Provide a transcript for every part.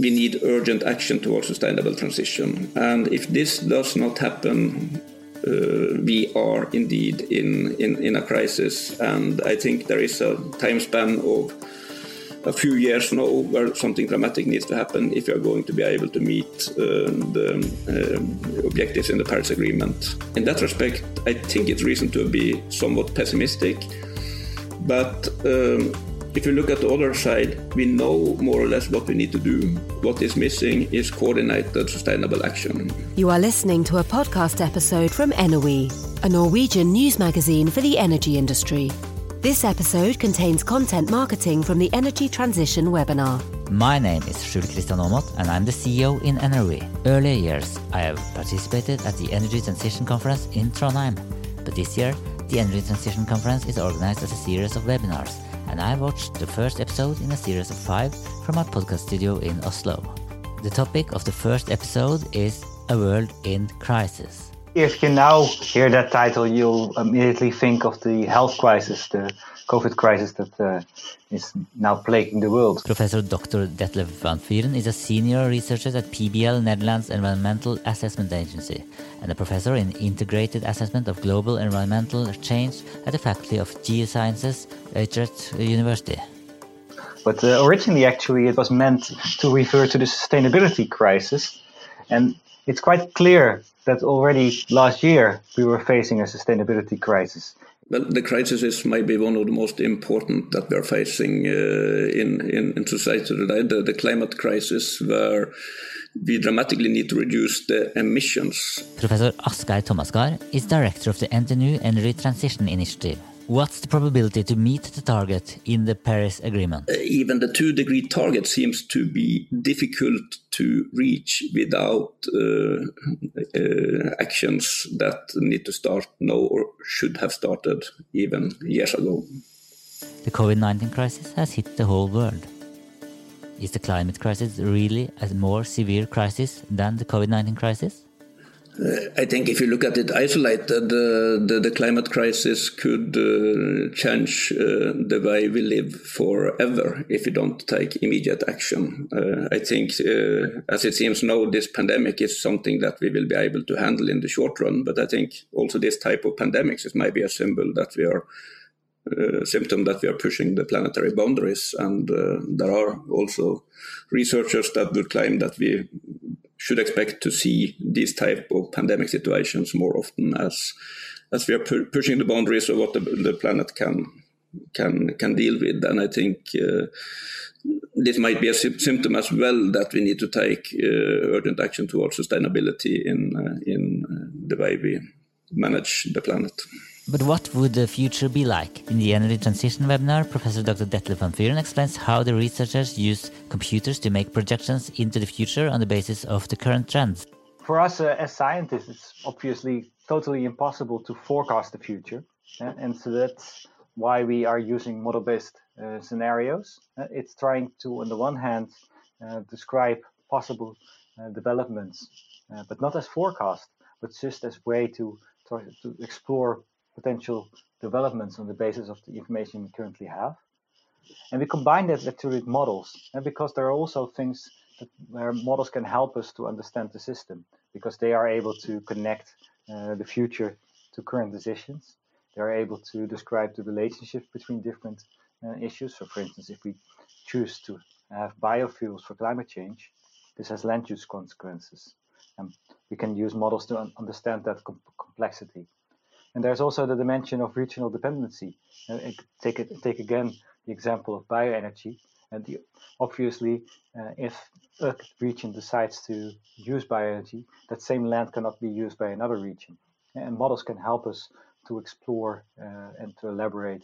We need urgent action towards sustainable transition. And if this does not happen, uh, we are indeed in, in, in a crisis. And I think there is a time span of a few years now where something dramatic needs to happen if you are going to be able to meet uh, the uh, objectives in the Paris Agreement. In that respect, I think it's reason to be somewhat pessimistic. But um, if you look at the other side, we know more or less what we need to do. What is missing is coordinated sustainable action. You are listening to a podcast episode from Enowe, a Norwegian news magazine for the energy industry. This episode contains content marketing from the Energy Transition webinar. My name is Skjul Kristian Aamodt and I'm the CEO in Energy. Earlier years, I have participated at the Energy Transition Conference in Trondheim. But this year, the Energy Transition Conference is organized as a series of webinars and I watched the first episode in a series of five from our podcast studio in Oslo. The topic of the first episode is A World in Crisis. If you now hear that title, you'll immediately think of the health crisis, the COVID crisis that uh, is now plaguing the world. Professor Dr. Detlef van Vuuren is a senior researcher at PBL Netherlands Environmental Assessment Agency and a professor in integrated assessment of global environmental change at the Faculty of Geosciences, Utrecht University. But uh, originally, actually, it was meant to refer to the sustainability crisis. And it's quite clear that already last year we were facing a sustainability crisis. Well, the crisis is maybe one of the most important that we are facing uh, in, in, in society today, the, the climate crisis, where we dramatically need to reduce the emissions. Professor Asgeir Tomasgard is director of the NTNU Energy Transition Initiative. What's the probability to meet the target in the Paris Agreement? Uh, even the two degree target seems to be difficult to reach without uh, uh, actions that need to start now or should have started even years ago. The COVID 19 crisis has hit the whole world. Is the climate crisis really a more severe crisis than the COVID 19 crisis? I think if you look at it isolated, uh, the, the climate crisis could uh, change uh, the way we live forever if we don't take immediate action. Uh, I think, uh, as it seems now, this pandemic is something that we will be able to handle in the short run. But I think also this type of pandemics is maybe a symbol that we are. Uh, symptom that we are pushing the planetary boundaries, and there are also researchers that would claim that we should expect to see these type of pandemic situations more often as as we are pu pushing the boundaries of what the, the, planet can can can deal with. And I think uh, this might be a symptom as well that we need to take uh, urgent action towards sustainability in uh, in uh, the way we manage the planet. But what would the future be like? In the Energy Transition webinar, Professor Dr. Detlef van Vuuren explains how the researchers use computers to make projections into the future on the basis of the current trends. For us uh, as scientists, it's obviously totally impossible to forecast the future. And so that's why we are using model based uh, scenarios. Uh, it's trying to, on the one hand, uh, describe possible uh, developments, but not as forecast, but just as way to, to explore potential developments on the basis of the information we currently have. And we combine that with models, and because there are also things that, where models can help us to understand the system, because they are able to connect uh, the future to current decisions. They are able to describe the relationship between different uh, issues. So, for instance, if we choose to have biofuels for climate change, this has land use consequences. And we can use models to un understand that com complexity. And there's also the dimension of regional dependency. Uh, take it, take again the example of bioenergy. And the, obviously, uh, if a region decides to use bioenergy, that same land cannot be used by another region. And models can help us to explore uh, and to elaborate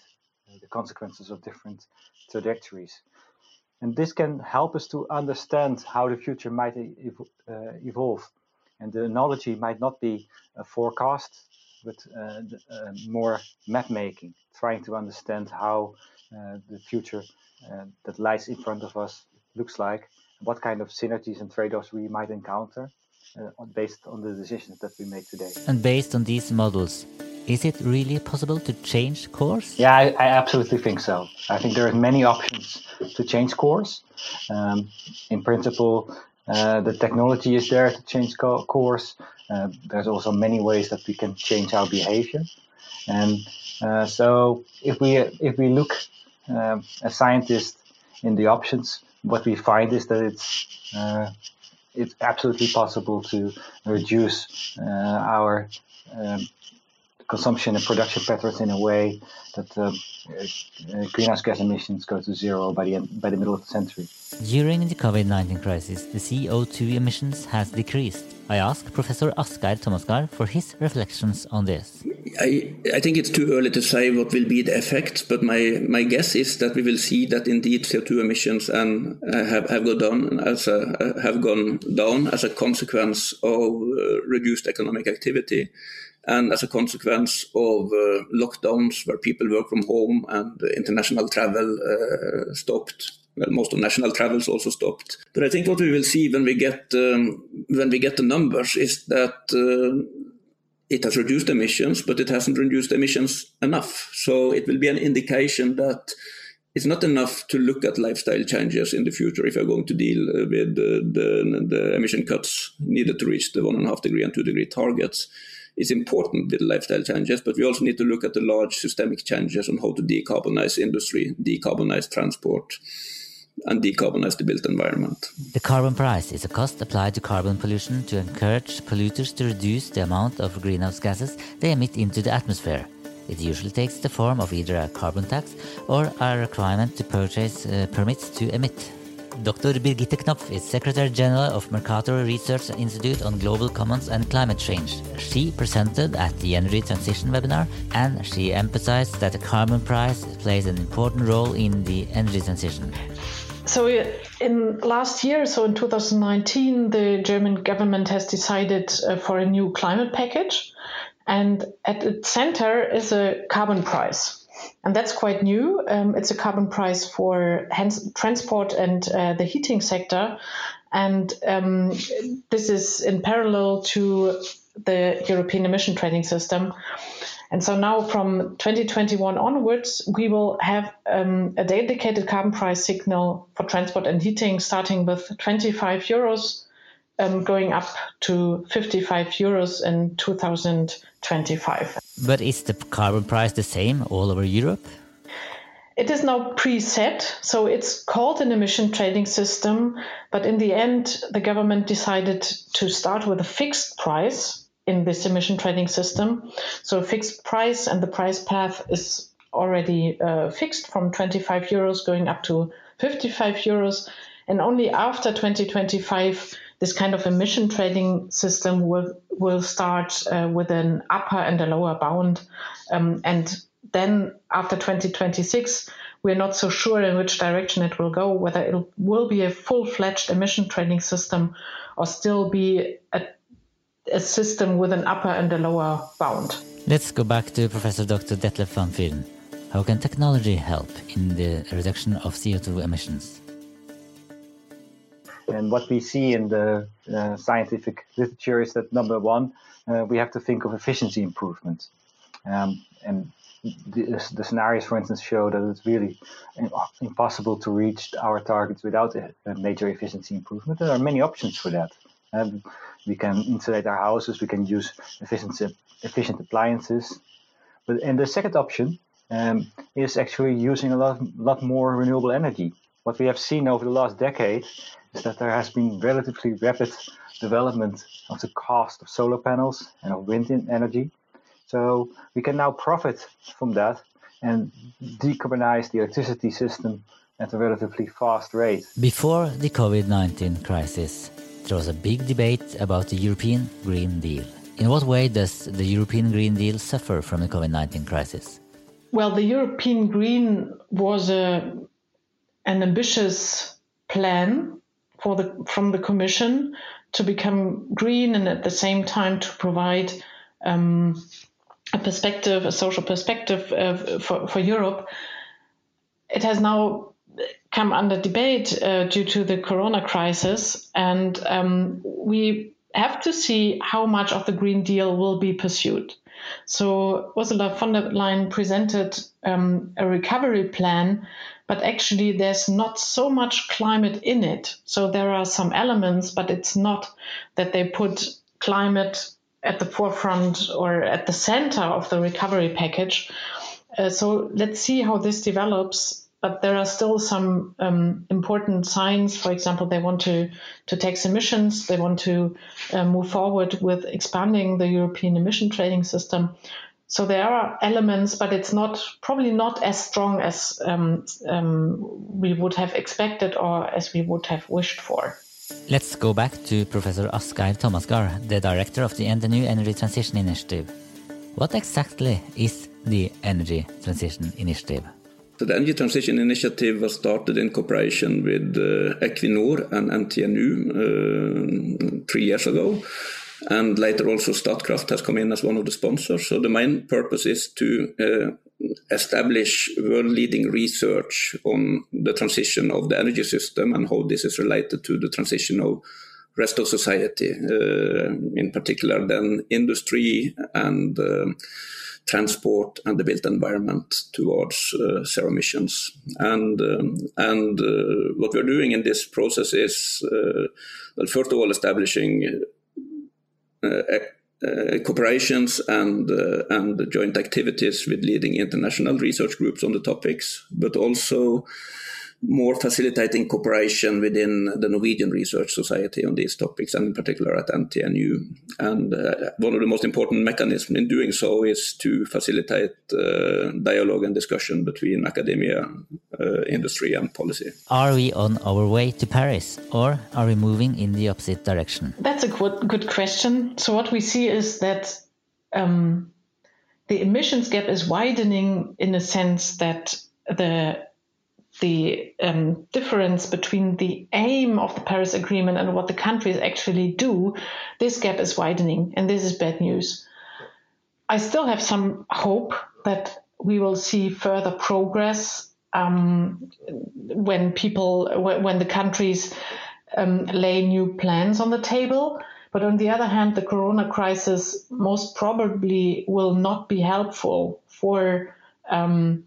uh, the consequences of different trajectories. And this can help us to understand how the future might ev uh, evolve And the analogy might not be a forecast, but uh, uh, more map making, trying to understand how uh, the future uh, that lies in front of us looks like, what kind of synergies and trade offs we might encounter uh, based on the decisions that we make today. And based on these models, is it really possible to change course? Yeah, I, I absolutely think so. I think there are many options to change course. Um, in principle, uh, the technology is there to change co- course. Uh, there's also many ways that we can change our behavior. And uh, so, if we if we look um, as scientists in the options, what we find is that it's uh, it's absolutely possible to reduce uh, our um, consumption and production patterns in a way that um, uh, greenhouse gas emissions go to zero by the end, by the middle of the century. During the COVID-19 crisis, the CO2 emissions has decreased. I asked Professor Asgeir Tomasgard for his reflections on this. I, I think it's too early to say what will be the effects, but my, my guess is that we will see that indeed CO2 emissions and uh, have, have gone down as a, uh, have gone down as a consequence of uh, reduced economic activity and as a consequence of uh, lockdowns where people work from home and international travel uh, stopped. Well, most of national travels also stopped. But I think what we will see when we get um, when we get the numbers is that uh, it has reduced emissions, but it hasn't reduced emissions enough. So it will be an indication that it's not enough to look at lifestyle changes in the future if you're going to deal with the, the, the emission cuts needed to reach the one and a half degree and two degree targets is important with lifestyle changes, but we also need to look at the large systemic changes on how to decarbonize industry, decarbonize transport, and decarbonize the built environment. The carbon price is a cost applied to carbon pollution to encourage polluters to reduce the amount of greenhouse gases they emit into the atmosphere. It usually takes the form of either a carbon tax or a requirement to purchase uh, permits to emit. Dr. Brigitte Knopf is Secretary General of Mercator Research Institute on Global Commons and Climate Change. She presented at the Energy Transition webinar and she emphasized that the carbon price plays an important role in the energy transition. So, in last year, so in 2019, the German government has decided uh, for a new climate package, and at its center is a carbon price and that's quite new. Um, it's a carbon price for transport and uh, the heating sector, and um, this is in parallel to the European emission trading system. And so now from 2021 onwards, we will have um, a dedicated carbon price signal for transport and heating starting with 25 euros, um, going up to 55 euros in 2025. But is the carbon price the same all over Europe? It is now preset, so it's called an emission trading system. But in the end, the government decided to start with a fixed price in this emission trading system. So a fixed price, and the price path is already uh, fixed from 25 euros going up to 55 euros. And only after 2025, this kind of emission trading system will will start uh, with an upper and a lower bound, um, and then after 2026, we're not so sure in which direction it will go, whether it will be a full-fledged emission trading system or still be a, a system with an upper and a lower bound. Let's go back to Professor Dr. Detlef van Vuuren. How can technology help in the reduction of CO2 emissions? And what we see in the uh, scientific literature is that number one, uh, we have to think of efficiency improvements. Um, and the, the, scenarios, for instance, show that it's really impossible to reach our targets without a, a major efficiency improvement. There are many options for that. Um, we can insulate our houses, we can use efficient, efficient appliances. But and the second option um, is actually using a lot, lot more renewable energy. What we have seen over the last decade is that there has been relatively rapid development of the cost of solar panels and of wind energy. So we can now profit from that and decarbonize the electricity system at a relatively fast rate. Before the COVID 19 crisis, there was a big debate about the European Green Deal. In what way does the European Green Deal suffer from the COVID 19 crisis? Well, the European Green was a, an ambitious plan for the, from the Commission to become green and at the same time to provide um, a perspective, a social perspective uh, for, for Europe, it has now come under debate uh, due to the corona crisis. And um, we have to see how much of the Green Deal will be pursued. So Ursula von der Leyen presented um, a recovery plan, but actually there's not so much climate in it. So there are some elements, but it's not that they put climate at the forefront or at the center of the recovery package. Uh, so let's see how this develops but there are still some um, important signs. For example, they want to, to tax emissions, they want to uh, move forward with expanding the European emission trading system. So there are elements, but it's not probably not as strong as um, um, we would have expected or as we would have wished for. Let's go back to Professor Asgeir Tomasgard, the director of the NTNU Energy Transition Initiative. What exactly is the Energy Transition Initiative? So the Energy Transition Initiative was started in cooperation with uh, Equinor and NTNU uh, three years ago. And later also Statkraft has come in as one of the sponsors. So the main purpose is to uh, establish world-leading research on the transition of the energy system and how this is related to the transition of rest of society, uh, in particular then industry and um, transport and the built environment towards uh, zero emissions. And um, and uh, what we're doing in this process is, uh, well, first of all, establishing uh, uh, cooperations and uh, and joint activities with leading international research groups on the topics, but also more facilitating cooperation within the Norwegian Research Society on these topics, and in particular at NTNU. And uh, one of the most important mechanisms in doing so is to facilitate uh, dialogue and discussion between academia, uh, industry, and policy. Are we on our way to Paris, or are we moving in the opposite direction? That's a good, good question. So, what we see is that um, the emissions gap is widening in a sense that the the um, difference between the aim of the Paris Agreement and what the countries actually do, this gap is widening, and this is bad news. I still have some hope that we will see further progress um, when people, when the countries um, lay new plans on the table. But on the other hand, the corona crisis most probably will not be helpful for um,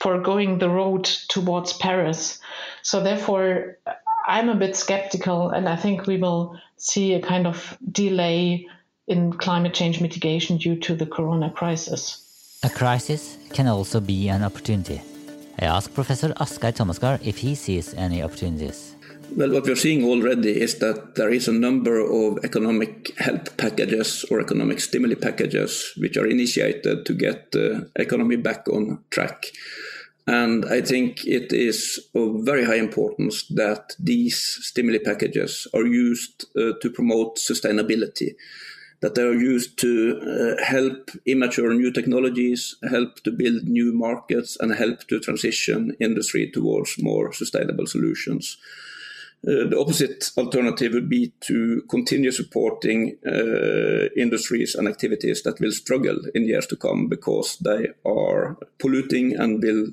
for going the road towards Paris. So therefore, I'm a bit skeptical, and I think we will see a kind of delay in climate change mitigation due to the corona crisis. A crisis can also be an opportunity. I asked Professor Asgeir Tomasgard if he sees any opportunities. Well, what we're seeing already is that there is a number of economic help packages or economic stimuli packages which are initiated to get the economy back on track. And I think it is of very high importance that these stimuli packages are used uh, to promote sustainability, that they are used to uh, help immature new technologies, help to build new markets, and help to transition industry towards more sustainable solutions. Uh, the opposite alternative would be to continue supporting uh, industries and activities that will struggle in years to come because they are polluting and will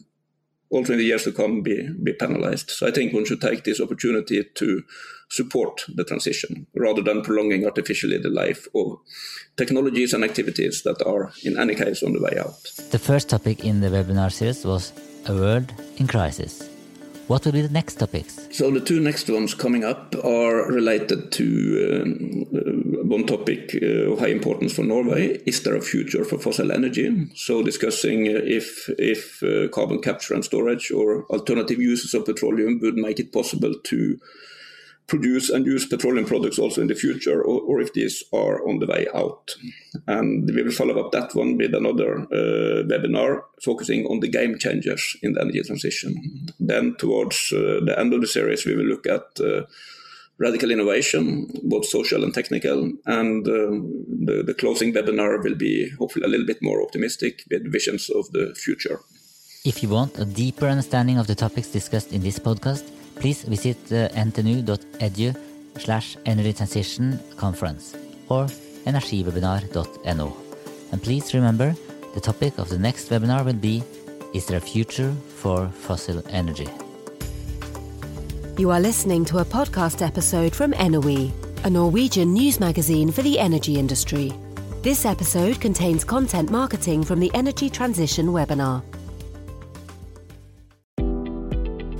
also in the years to come be, be penalized. So I think one should take this opportunity to support the transition rather than prolonging artificially the life of technologies and activities that are in any case on the way out. The first topic in the webinar series was a world in crisis. What will be the next topics? So the two next ones coming up are related to um, one topic uh, of high importance for Norway: is there a future for fossil energy? So discussing uh, if if uh, carbon capture and storage or alternative uses of petroleum would make it possible to produce and use petroleum products also in the future, or, or, if these are on the way out. And we will follow up that one with another uh, webinar focusing on the game changers in the energy transition. Then, towards uh, the end of the series, we will look at uh, radical innovation, both social and technical. And uh, the, the closing webinar will be hopefully a little bit more optimistic with visions of the future. If you want a deeper understanding of the topics discussed in this podcast, please visit uh, ntnu.edu slash energy transition conference or energiwebinar.no. And please remember, the topic of the next webinar will be Is there a future for fossil energy? You are listening to a podcast episode from NOE, a Norwegian news magazine for the energy industry. This episode contains content marketing from the Energy Transition webinar.